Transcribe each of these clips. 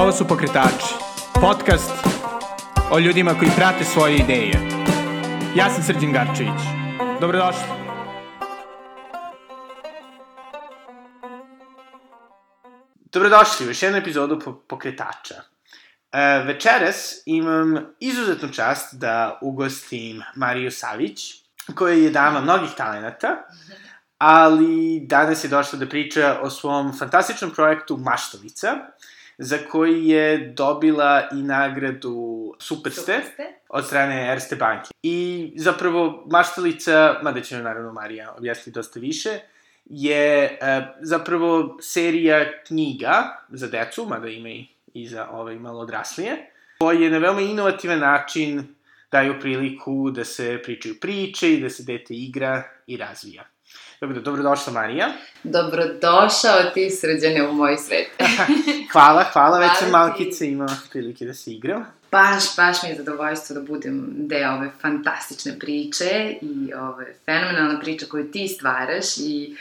Ovo su Pokretači, podcast o ljudima koji prate svoje ideje. Ja sam Srđan Garčević. Dobrodošli. Dobrodošli u još jednu epizodu Pokretača. E, večeras imam izuzetnu čast da ugostim Mariju Savić, koja je dama mnogih talenata, ali danas je došla da priča o svom fantastičnom projektu Maštovica, za koji je dobila i nagradu Superste, Superste. od strane Erste banke. I zapravo Maštalica, mada će naravno Marija objasniti dosta više, je e, zapravo serija knjiga za decu, mada ima i, i za ove malo odraslije, koje na veoma inovativan način daju priliku da se pričaju priče i da se dete igra i razvija. Dobro, dobrodošla Marija. Dobrodošao ti srđane u moj svet. hvala, hvala, već sam malkice imao prilike da se igram. Baš, baš mi je zadovoljstvo da budem deo ove fantastične priče i ove fenomenalne priče koju ti stvaraš i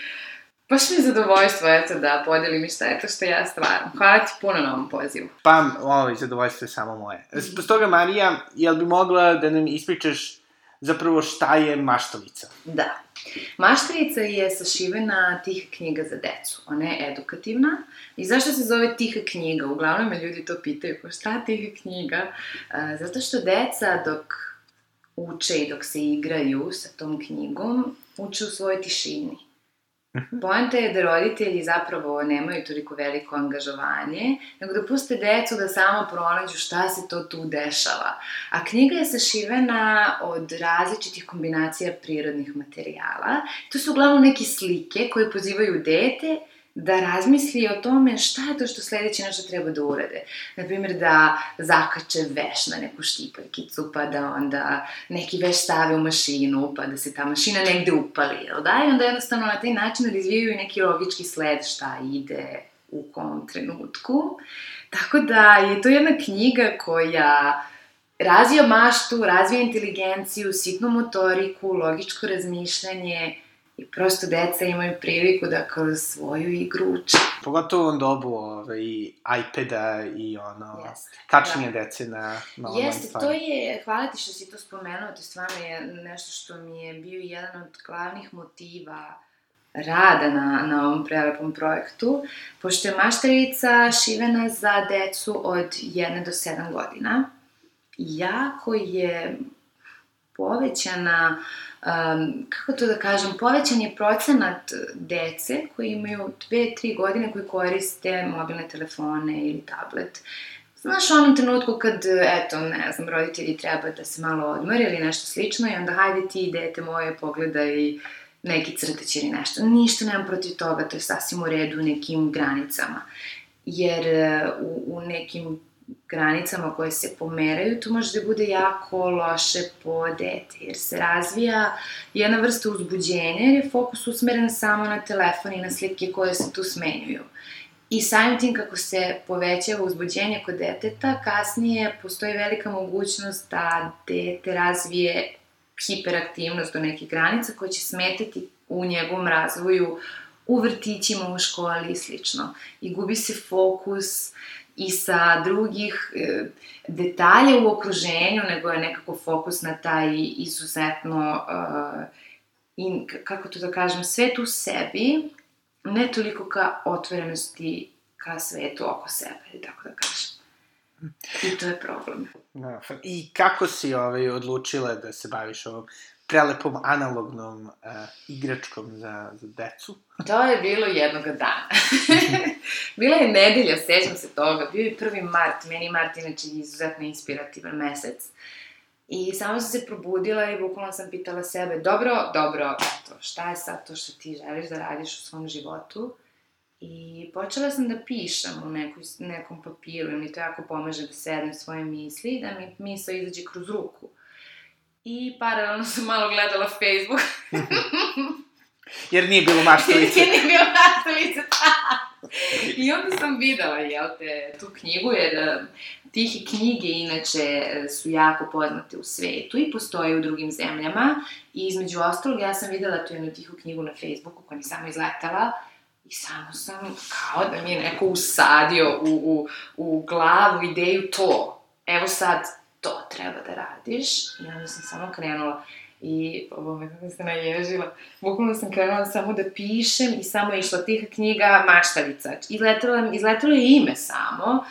Baš mi je zadovoljstvo, eto, da podelim i šta je to što ja stvaram. Hvala ti puno na ovom pozivu. Pa, ovo, zadovoljstvo je samo moje. Zbog toga, Marija, jel bi mogla da nam ispričaš zapravo šta je maštalica? Da. Maštalica je sašivena tiha knjiga za decu. Ona je edukativna. I zašto se zove tiha knjiga? Uglavnom me ljudi to pitaju, ko šta tiha knjiga? Zato što deca dok uče i dok se igraju sa tom knjigom, uče u svojoj tišini. Mhm. Poenta je da roditelji zapravo nemaju toliko veliko angažovanje, nego da puste decu da samo pronađu šta se to tu dešava. A knjiga je sašivena od različitih kombinacija prirodnih materijala. To su uglavnom neke slike koje pozivaju dete da razmisli o tome šta je to što sledeće nešto treba da urade. Naprimjer, da zakače veš na neku štipaljkicu, pa da onda neki veš stave u mašinu, pa da se ta mašina negde upali, jel da? I onda jednostavno na taj način razvijaju neki logički sled šta ide u kom trenutku. Tako da je to jedna knjiga koja razvija maštu, razvija inteligenciju, sitnu motoriku, logičko razmišljanje, I prosto deca imaju priliku da kroz svoju igru uče. Pogotovo u ovom dobu ovaj, iPada i ono, Jeste, kačenje da. dece na, na online Jeste, stvari. to je, hvala ti što si to spomenuo, to stvarno je nešto što mi je bio jedan od glavnih motiva rada na, na ovom prelepom projektu, pošto je mašterica šivena za decu od 1 do 7 godina, jako je povećana um, kako to da kažem, povećan je procenat dece koji imaju 2-3 godine koji koriste mobilne telefone ili tablet. Znaš, u onom trenutku kad, eto, ne znam, roditelji treba da se malo odmori ili nešto slično i onda hajde ti, dete moje, pogledaj neki crteć ili nešto. Ništa nemam protiv toga, to je sasvim u redu u nekim granicama. Jer u, u nekim granicama koje se pomeraju, to može da bude jako loše po dete, jer se razvija jedna vrsta uzbuđenja, jer je fokus usmeren samo na telefon i na slike koje se tu smenjuju. I samim tim kako se povećava uzbuđenje kod deteta, kasnije postoji velika mogućnost da dete razvije hiperaktivnost do nekih granica koja će smetiti u njegovom razvoju u vrtićima, u školi i slično. I gubi se fokus, i sa drugih e, detalja u okruženju, nego je nekako fokus na taj izuzetno, uh, in, kako to da kažem, svet u sebi, ne toliko ka otvorenosti ka svetu oko sebe, tako da kažem. I to je problem. Da, I kako si ovaj, odlučila da se baviš ovom prelepom analognom uh, igračkom za, za decu? To je bilo jednog dana. Bila je nedelja, sećam se toga, bio je prvi mart, meni mart inače izuzetno inspirativan mesec. I samo sam se probudila i bukvalno sam pitala sebe, dobro, dobro, eto, šta je sad to što ti želiš da radiš u svom životu? I počela sam da pišem u nekoj, nekom papiru i mi to jako pomaže da sedem svoje misli da mi misla izađe kroz ruku. I paralelno sam malo gledala Facebook. Jer nije bilo maštalice. Jer nije bilo maštalice, I onda sam videla, jel te, tu knjigu, jer e, tihe knjige inače e, su jako poznate u svetu i postoje u drugim zemljama. I između ostalog, ja sam videla tu jednu tihu knjigu na Facebooku koja mi samo izletala I samo sam, kao da mi je neko usadio u, u, u glavu ideju to. Evo sad, to treba da radiš. I onda sam samo krenula. I, ovo kako se naježila, bukvalno sam krenula samo da pišem i samo je išla tiha knjiga Maštavica. Izletelo, izletelo je ime samo.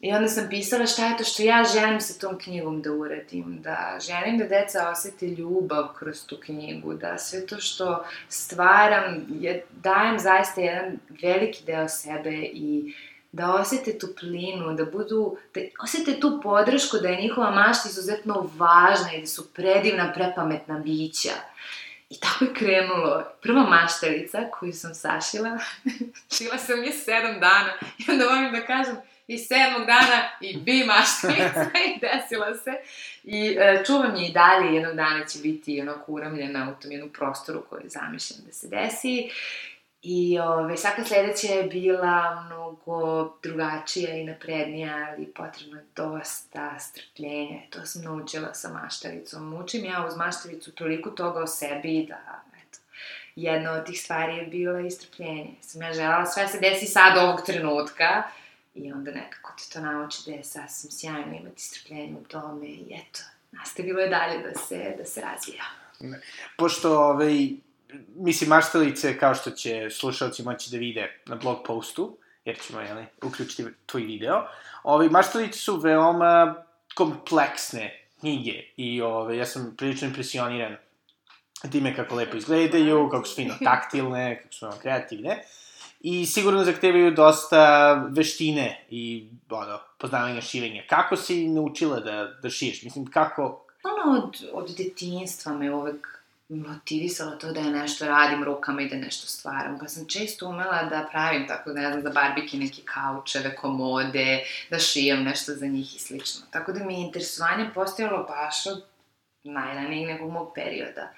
I onda sam pisala šta je to što ja želim sa tom knjigom da uradim, da želim da deca osete ljubav kroz tu knjigu, da sve to što stvaram, je, dajem zaista jedan veliki deo sebe i da osete tu plinu, da budu, da osete tu podršku da je njihova mašta izuzetno važna i da su predivna, prepametna bića. I tako je krenulo. Prva maštarica koju sam sašila, šila sam je sedam dana i onda volim da kažem, i sedmog dana i bi maštarica i desila se. I e, čuvam je i dalje, jednog dana će biti onako uramljena u tom jednom prostoru koji je da se desi. I ove, svaka sledeća je bila mnogo drugačija i naprednija, ali potrebno je dosta strpljenja. To sam naučila sa maštaricom. Učim ja uz maštaricu toliko toga o sebi da, eto, jedna od tih stvari je bila i strpljenje. Sam ja želala sve se desi sad ovog trenutka i onda nekako te to nauči da je sasvim sjajno imati strpljenje u tome i eto, nastavilo je dalje da se, da se razvija. Pošto, ovaj, mislim, maštalice, kao što će slušalci moći da vide na blog postu, jer ćemo, jeli, uključiti tvoj video, ovaj, maštalice su veoma kompleksne knjige i ovaj, ja sam prilično impresioniran time kako lepo izgledaju, kako su fino taktilne, kako su veoma kreativne i sigurno zahtevaju dosta veštine i ono, poznavanja šivenja. Kako si naučila da, da šiješ? Mislim, kako... Ono, od, od detinjstva me uvek motivisalo to da ja nešto radim rukama i da nešto stvaram. Pa sam često umela da pravim tako, ne znam, za barbike neke kaučeve, komode, da šijem nešto za njih i slično. Tako da mi je interesovanje postojalo baš od najranijeg nekog mog perioda.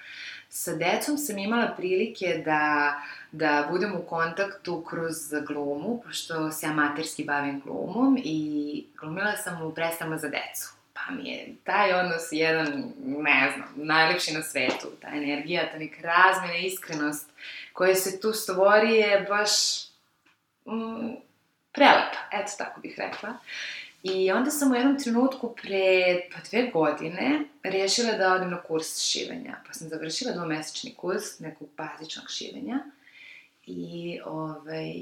Sa decom sam imala prilike da, da budem u kontaktu kroz glumu, pošto se amaterski bavim glumom i glumila sam u predstavama za decu pa mi je taj odnos jedan, ne znam, najlepši na svetu, ta energija, ta neka razmena, iskrenost koja se tu stvori je baš mm, prelepa, eto tako bih rekla. I onda sam u jednom trenutku pre pa dve godine rešila da odem na kurs šivenja. Pa sam završila dvomesečni kurs nekog bazičnog šivenja. I, ovaj,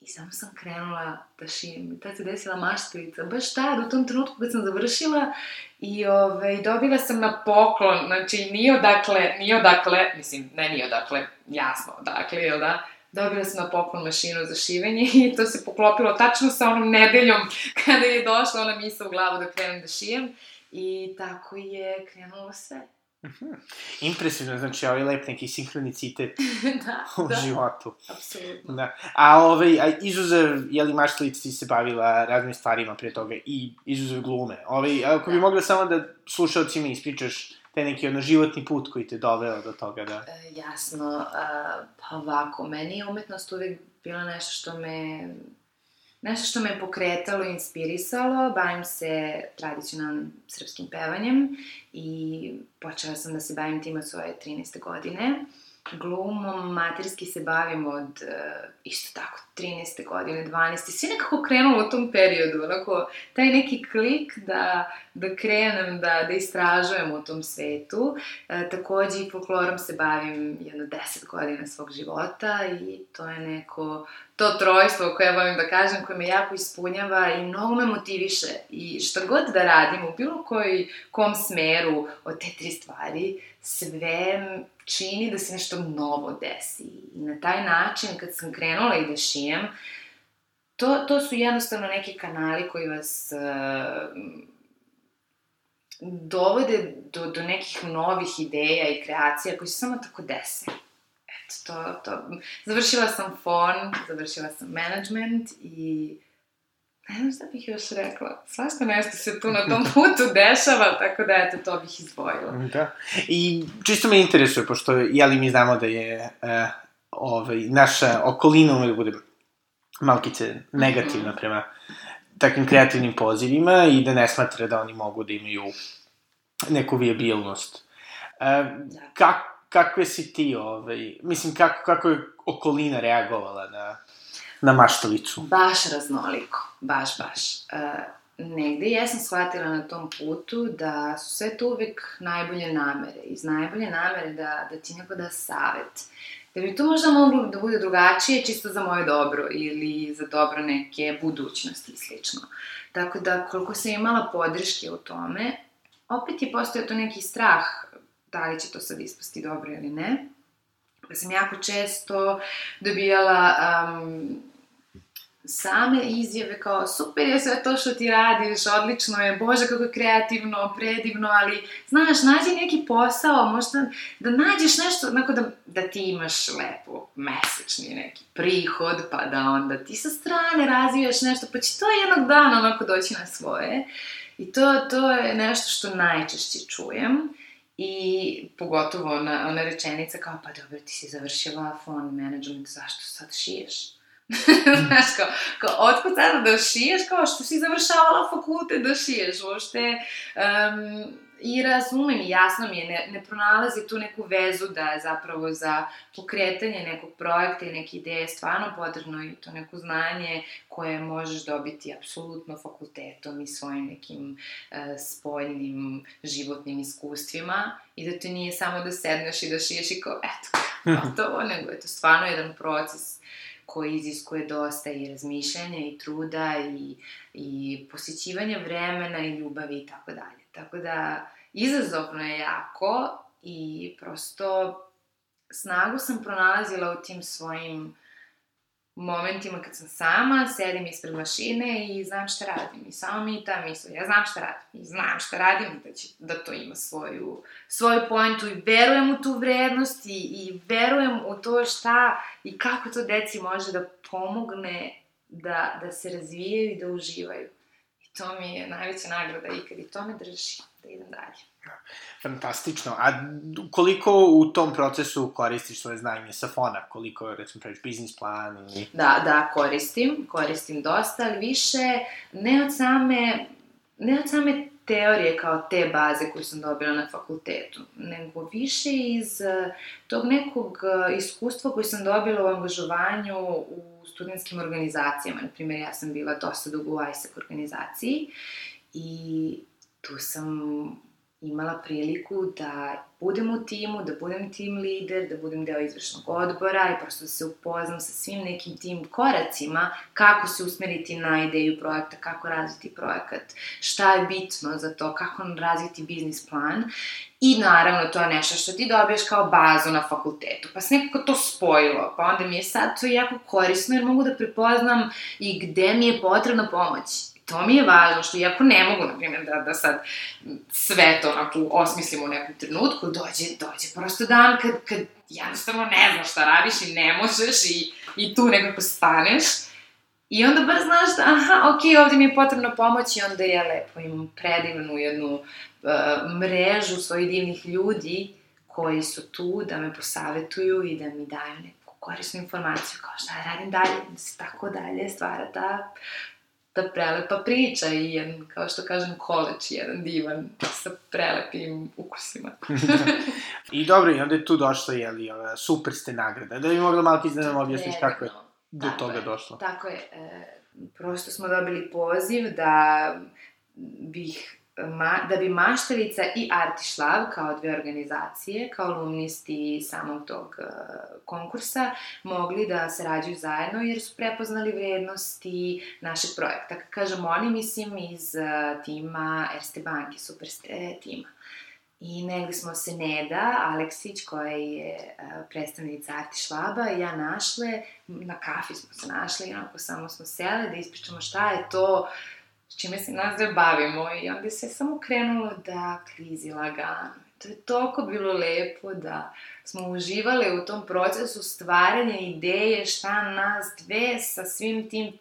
I samo sam krenula da šijem. I tad se desila maštalica. Baš tad, u tom trenutku kad sam završila i ove, dobila sam na poklon, znači nije odakle, nije odakle, mislim, ne nije odakle, jasno odakle, jel da? Dobila sam na poklon mašinu za šivenje i to se poklopilo tačno sa onom nedeljom kada je došla ona misa u glavu da krenem da šijem. I tako je krenulo sve. -hmm. Impresivno, znači ovaj lep neki sinhronicitet da, u da. životu. Apsolutno. Da. A ovaj, a izuzev, je li Maštalica ti se bavila raznim stvarima pre toga i izuzev glume? Ovaj, ako bi da. mogla samo da slušalcima ispričaš taj neki ono životni put koji te doveo do toga da... E, jasno, uh, pa ovako, meni je umetnost uvek bila nešto što me nešto što me pokretalo i inspirisalo. Bavim se tradicionalnim srpskim pevanjem i počela sam da se bavim tim od svoje 13. godine. Glumom materski se bavim od uh, isto tako 13. godine, 12. Sve nekako krenulo u tom periodu, onako taj neki klik da, da krenem da, da istražujem u tom svetu. E, takođe i folklorom se bavim jedno 10 godina svog života i to je neko to trojstvo koje volim da kažem, koje me jako ispunjava i mnogo me motiviše. I šta god da radim u bilo koji kom smeru od te tri stvari, sve čini da se nešto novo desi. I na taj način, kad sam krenula i da šijem, to, to su jednostavno neki kanali koji vas uh, dovode do, do nekih novih ideja i kreacija koji se samo tako dese to, to. Završila sam fon, završila sam management i ne znam šta bih još rekla. Svašta nešto se tu na tom putu dešava, tako da eto, to bih izdvojila. Da. I čisto me interesuje, pošto, jeli mi znamo da je uh, ovaj, naša okolina ume da bude malkice negativna prema takvim kreativnim pozivima i da ne smatra da oni mogu da imaju neku vijabilnost. Uh, da. Kako kakve si ti, ovaj, mislim, kako, kako je okolina reagovala na, na maštalicu? Baš raznoliko, baš, baš. Uh, negde jesam shvatila na tom putu da su sve to uvek najbolje namere. Iz najbolje namere da, da ti neko da savet. Da bi to možda moglo da bude drugačije čisto za moje dobro ili za dobro neke budućnosti i slično. Tako da koliko sam imala podrške u tome, opet je postao to neki strah da li će to sad ispasti dobro ili ne. Pa sam jako često dobijala um, same izjave kao super je sve to što ti radiš, odlično je, bože kako je kreativno, predivno, ali znaš, nađi neki posao, možda da nađeš nešto, onako da, da ti imaš lepo mesečni neki prihod, pa da onda ti sa strane razvijaš nešto, pa će to jednog dana onako doći na svoje. I to, to je nešto što najčešće čujem. I pogotovo ona, ona rečenica kao, pa dobro, ti si završila phone management, zašto sad šiješ? Znaš, kao, kao otkud sada da šiješ, kao što si završavala fakulte da šiješ, uopšte, um, i razumem, jasno mi je, ne, ne pronalazi tu neku vezu da je zapravo za pokretanje nekog projekta i neke ideje stvarno potrebno i to neko znanje koje možeš dobiti apsolutno fakultetom i svojim nekim uh, spoljnim životnim iskustvima i da to nije samo da sedneš i da šiješ i kao, eto, gotovo, nego je to stvarno jedan proces koji iziskuje dosta i razmišljanja i truda i, i posjećivanja vremena i ljubavi i tako dalje. Tako da, izazovno je jako i prosto snagu sam pronalazila u tim svojim momentima kad sam sama, sedim ispred mašine i znam šta radim. I samo mi ta misla, ja znam šta radim. I znam šta radim da, će, da to ima svoju, svoju pointu i verujem u tu vrednost i, i verujem u to šta i kako to deci može da pomogne da, da se razvijaju i da uživaju. I to mi je najveća nagrada ikad i to me drži da idem dalje. Fantastično. A koliko u tom procesu koristiš svoje znanje sa fona? Koliko, recimo, praviš biznis plan ili... Da, da, koristim. Koristim dosta, ali više ne od same, ne od same teorije kao te baze koju sam dobila na fakultetu, nego više iz eh, tog nekog eh, iskustva koje sam dobila u angažovanju u studentskim organizacijama. Naprimjer, ja sam bila dosta dugo u ISEC organizaciji i tu sam imala priliku da budem u timu, da budem tim lider, da budem deo izvršnog odbora i prosto da se upoznam sa svim nekim tim koracima kako se usmeriti na ideju projekta, kako razviti projekat, šta je bitno za to, kako razviti biznis plan I naravno, to je nešto što ti dobiješ kao bazu na fakultetu. Pa se nekako to spojilo, pa onda mi je sad to jako korisno jer mogu da prepoznam i gde mi je potrebna pomoć to mi je važno, što iako ne mogu, na primjer, da, da sad sve to onako osmislim u nekom trenutku, dođe, dođe prosto dan kad, kad jednostavno ne znaš šta radiš i ne možeš i, i tu nekako staneš. I onda bar znaš da, aha, ok, ovde mi je potrebna pomoć i onda je lepo, imam predivnu jednu uh, mrežu svojih divnih ljudi koji su tu da me posavetuju i da mi daju neku korisnu informaciju kao šta radim dalje, da se tako dalje stvara ta ta prelepa priča i jedan, kao što kažem, koleč, jedan divan sa prelepim ukusima. I dobro, i onda je tu došla, jeli, ova, super ste nagrada. Da bi mogla malo ti da nam objasniš kako je do tako toga je, došlo. Tako je. E, prosto smo dobili poziv da bih ma, da bi Maštalica i Artišlav, kao dve organizacije, kao alumnisti samog tog uh, konkursa, mogli da sarađuju zajedno jer su prepoznali vrednosti našeg projekta. Kažem oni, mislim iz uh, tima Erste banke, super tima. I negde smo se Neda Aleksić, koja je uh, predstavnica Arti Švaba, i ja našle, na kafi smo se našle i onako samo smo sele da ispričamo šta je to uh, s čime se nas dve bavimo i onda se samo krenulo da klizi lagano. To je toliko bilo lepo da smo uživali u tom procesu stvaranja ideje šta nas dve sa svim tim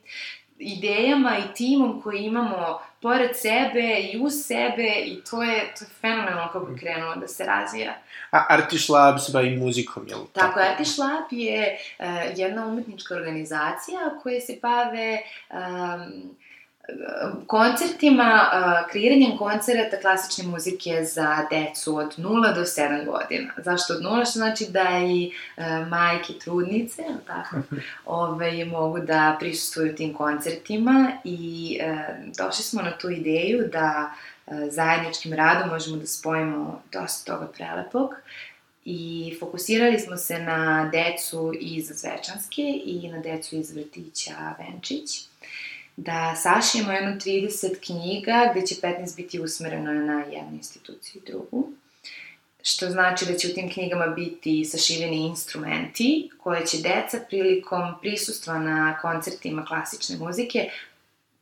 idejama i timom koji imamo pored sebe i uz sebe i to je, to je fenomenalno kako je krenulo da se razvija. A Artiš Lab se bavi muzikom, jel? Tako, tako Artiš Lab je uh, jedna umetnička organizacija koja se bave um, koncertima, kreiranjem koncerata klasične muzike za decu od 0 do 7 godina. Zašto od 0? Što znači da i uh, majke trudnice, tako, ove, mogu da prisustuju tim koncertima i uh, došli smo na tu ideju da uh, zajedničkim radom možemo da spojimo dosta toga prelepog i fokusirali smo se na decu iz Zvečanske i na decu iz vrtića Venčić da sašijemo jedno 30 knjiga gde će 15 biti usmereno na jednu instituciju i drugu. Što znači da će u tim knjigama biti sašiveni instrumenti koje će deca prilikom prisustva na koncertima klasične muzike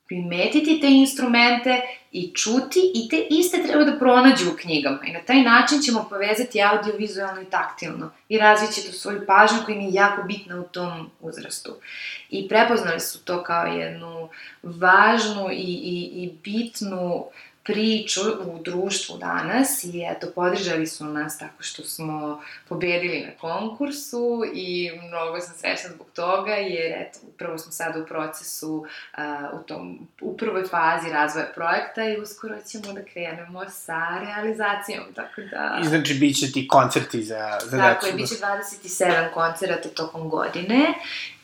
primetiti te instrumente i čuti i te iste treba da pronađu u knjigama. I na taj način ćemo povezati audio-vizualno i taktilno i razviće tu svoju pažnju koja im je jako bitna u tom uzrastu. I prepoznali su to kao jednu važnu i, i, i bitnu priču u društvu danas i eto, podržali su nas tako što smo pobedili na konkursu i mnogo sam srećna zbog toga jer eto, upravo smo sada u procesu uh, u, tom, u prvoj fazi razvoja projekta i uskoro ćemo da krenemo sa realizacijom, tako da... I znači, bit će ti koncerti za, za Tako je, bit će 27 koncerata tokom godine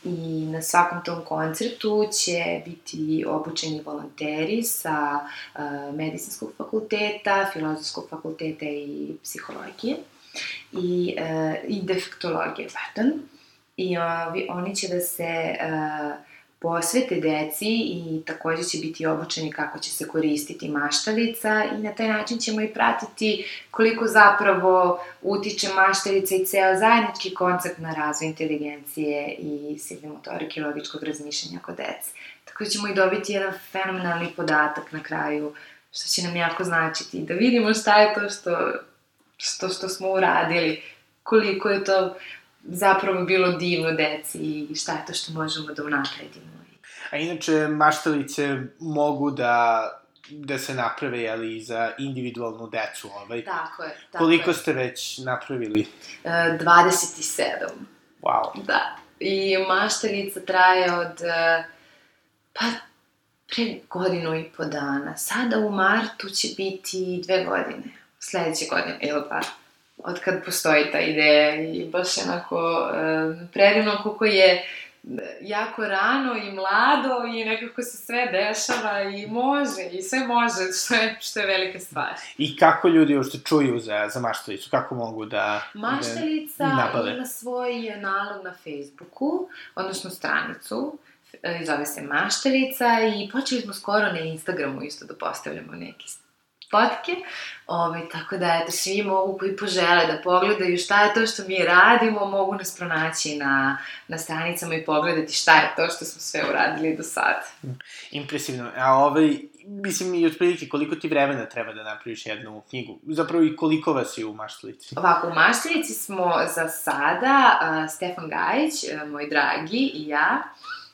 i na svakom tom koncertu će biti obučeni volonteri sa uh, medicinskog fakulteta, filozofskog fakulteta i psihologije i, uh, i defektologije, pardon. I ovi, oni će da se uh, posvete deci i takođe će biti obučeni kako će se koristiti maštalica i na taj način ćemo i pratiti koliko zapravo utiče maštalica i ceo zajednički koncept na razvoj inteligencije i silne motorike i logičkog razmišljanja kod dece. Tako da ćemo i dobiti jedan fenomenalni podatak na kraju, što će nam jako značiti, da vidimo šta je to što, što, što smo uradili, koliko je to zapravo bilo divno deci i šta je to što možemo da unapredimo. A inače, maštalice mogu da da se naprave, jeli, za individualnu decu, ovaj. Tako je, tako Koliko je. ste već napravili? E, 27. Wow. Da. I maštalica traje od, e, pa, pre godinu i po dana. Sada u martu će biti dve godine. Sledeće godine, ili pa, od kad postoji ta ideja i baš onako e, predivno koliko je jako rano i mlado i nekako se sve dešava i može i sve može, što je, što je velika stvar. I kako ljudi uopšte čuju za, za maštalicu? Kako mogu da... Maštalica da nabave? ima svoj nalog na Facebooku, odnosno stranicu, e, zove se Maštalica i počeli smo skoro na Instagramu isto da postavljamo neke fotke, Ove, tako da, eto, svi mogu koji požele da pogledaju šta je to što mi radimo, mogu nas pronaći na, na stranicama i pogledati šta je to što smo sve uradili do sada. Impresivno. A ovaj, mislim i otprilike koliko ti vremena treba da napraviš jednu knjigu? Zapravo i koliko vas je u maštalici? Ovako, u Maštalici smo za sada uh, Stefan Gajić, uh, moj dragi, i ja,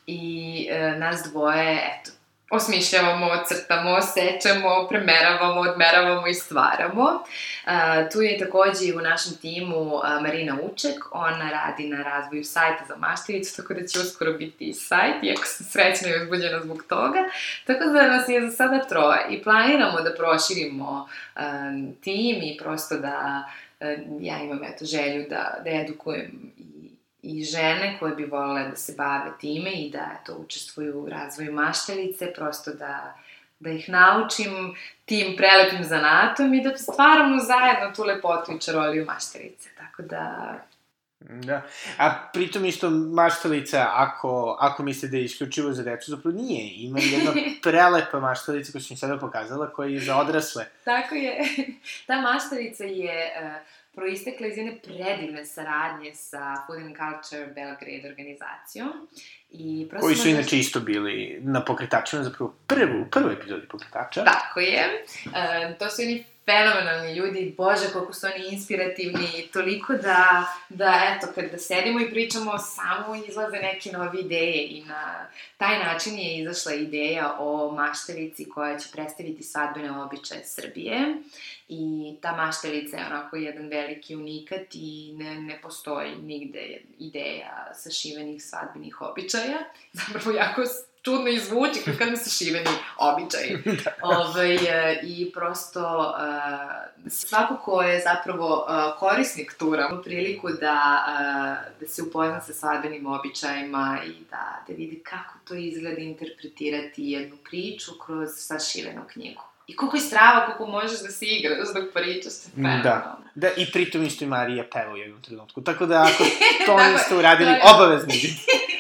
i uh, nas dvoje, eto, osmišljavamo, crtamo, sečemo, premeravamo, odmeravamo i stvaramo. Uh, tu je takođe u našem timu uh, Marina Uček, ona radi na razvoju sajta za maštiricu, tako da će uskoro biti i sajt, iako sam srećna i uzbuđena zbog toga. Tako da nas je za sada troje i planiramo da proširimo um, tim i prosto da uh, ja imam eto želju da, da edukujem i i žene koje bi volele da se bave time i da eto, učestvuju u razvoju maštalice, prosto da, da ih naučim tim prelepim zanatom i da stvaramo zajedno tu lepotu i čaroliju maštalice. Tako da, Da. A pritom isto maštalica, ako, ako mislite da je isključivo za decu, zapravo nije. Ima jedna prelepa maštalica koju sam sada pokazala, koja je za odrasle. tako je. Ta maštalica je uh, proistekla iz jedne predivne saradnje sa Food and Culture Belgrade organizacijom. I prosto Koji su možda- inače isto bili na pokretačima, zapravo prvu, u prvoj epizodi pokretača. Tako je. E, to su jedni fenomenalni ljudi, bože koliko su oni inspirativni, toliko da, da eto, kada sedimo i pričamo, samo izlaze neke nove ideje i na taj način je izašla ideja o maštalici koja će predstaviti svadbene običaje Srbije i ta maštalica je onako jedan veliki unikat i ne, ne postoji nigde ideja sašivenih svadbenih običaja, zapravo jako čudno izvuči kad, kad mi se šiveni običaj. da. Ove, ovaj, I prosto uh, svako ko je zapravo uh, korisnik tura ima priliku da, uh, da se upozna sa svadbenim običajima i da, da vidi kako to izgleda interpretirati jednu priču kroz sašivenu knjigu. I koliko je strava, koliko možeš da se igraš dok pričaš, to je Da, da, i pritom isto i Marija peva u jednom trenutku. Tako da ako to niste uradili, obavezno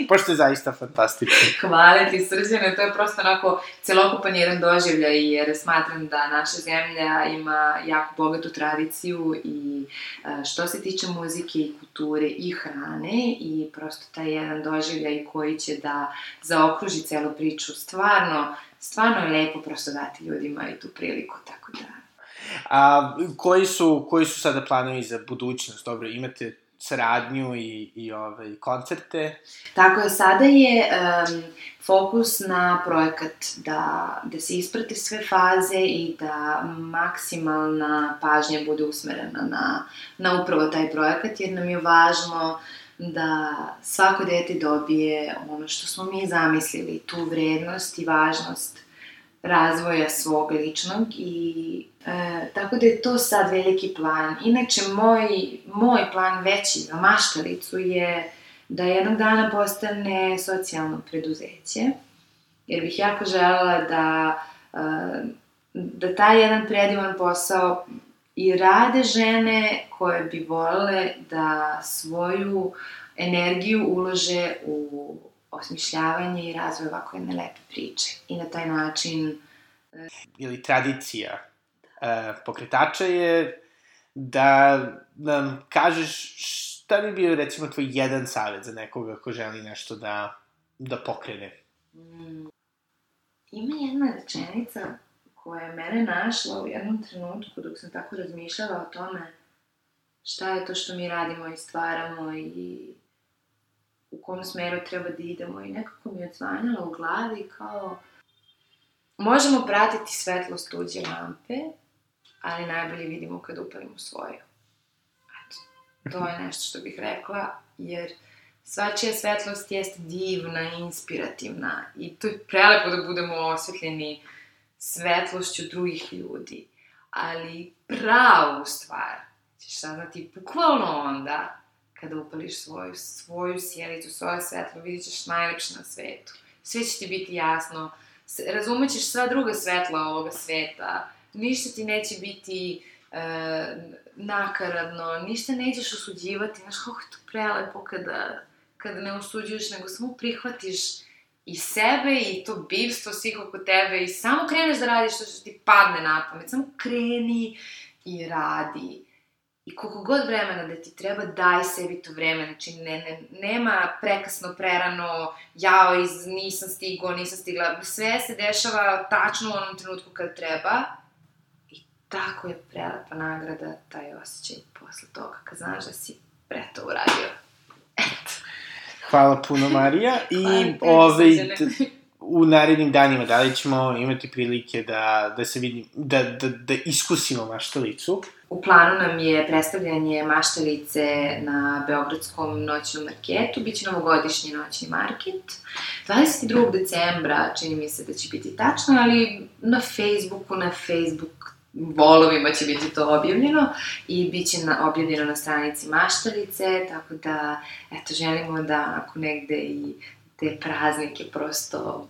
pošto je zaista fantastično. Hvala ti, srđane, to je prosto onako celokupan jedan doživljaj, jer smatram da naša zemlja ima jako bogatu tradiciju i e, što se tiče muzike i kulture i hrane i prosto taj jedan doživljaj koji će da zaokruži celu priču. Stvarno, stvarno je lepo prosto dati ljudima i tu priliku, tako da... A koji su, koji su sada planovi za budućnost? Dobro, imate saradnju i, i ovaj, koncerte. Tako je, sada je um, fokus na projekat da, da se isprate sve faze i da maksimalna pažnja bude usmerena na, na upravo taj projekat, jer nam je važno da svako dete dobije ono što smo mi zamislili, tu vrednost i važnost razvoja svog ličnog i e, tako da je to sad veliki plan. Inače, moj, moj plan veći za maštalicu je da jednog dana postane socijalno preduzeće, jer bih jako želela da, e, da taj jedan predivan posao i rade žene koje bi volele da svoju energiju ulože u osmišljavanje i razvoj ovako jedne lepe priče. I na taj način... E, Ili tradicija e, pokretača je da nam kažeš šta bi bio, recimo, tvoj jedan savjet za nekoga ko želi nešto da, da pokrene? Mm. Ima jedna rečenica koja je mene našla u jednom trenutku dok sam tako razmišljala o tome šta je to što mi radimo i stvaramo i u kom smeru treba da idemo i nekako mi je odzvanjalo u glavi kao možemo pratiti svetlost tuđe lampe, ali najbolje vidimo kad upalimo svoju. Eto, to je nešto što bih rekla, jer svačija svetlost jeste divna inspirativna i to je prelepo da budemo osvetljeni svetlošću drugih ljudi, ali pravu stvar ćeš saznati bukvalno onda kada upališ svoju, svoju sjelicu, svoje svetlo, vidit ćeš najlepše na svetu. Sve će ti biti jasno, razumećeš sva druga svetla ovoga sveta, ništa ti neće biti e, nakaradno, ništa nećeš osuđivati, znaš kako je to prelepo kada, kada ne osuđuješ, nego samo prihvatiš i sebe i to bivstvo svih oko tebe i samo kreneš da radiš što, što ti padne na pamet, samo kreni i radi. I koliko god vremena da ti treba, daj sebi to vreme. Znači, ne, ne, nema prekasno, prerano, jao, iz, nisam stigo, nisam stigla. Sve se dešava tačno u onom trenutku kad treba. I tako je prelepa nagrada, taj osjećaj posle toga, kad znaš da si pre to uradio. Hvala puno, Marija. I, ovaj, u narednim danima, da li ćemo imati prilike da, da se vidim, da, da, da iskusimo maštalicu? U planu nam je predstavljanje maštalice na Beogradskom noćnom marketu, bit će novogodišnji noćni market. 22. decembra čini mi se da će biti tačno, ali na Facebooku, na Facebook volovima će biti to objavljeno i bit će na, objavljeno na stranici maštalice, tako da, eto, želimo da ako negde i te praznike prosto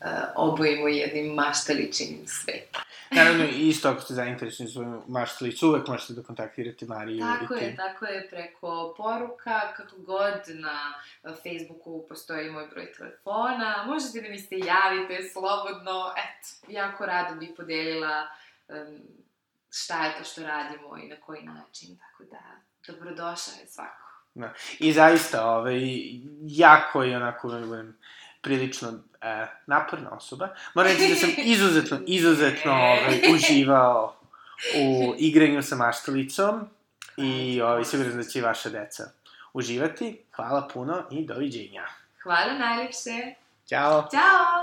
uh, obojimo jednim maštaličinim svetom. Naravno, isto ako ste zainteresni za maštalicu, uvek možete da kontaktirate Mariju. Tako je, tako je, preko poruka, kako god na Facebooku postoji moj broj telefona, možete da mi se javite slobodno, eto, jako rado bih podelila um, šta je to što radimo i na koji način, tako da, dobrodošao je svako. Da. I zaista, ovaj, jako je onako, da budem prilično e, naporna osoba. Moram reći da sam izuzetno, izuzetno ovaj, uživao u igranju sa maštalicom i ovaj, siguran da će i vaša deca uživati. Hvala puno i doviđenja. Hvala najlepše. Ćao. Ćao.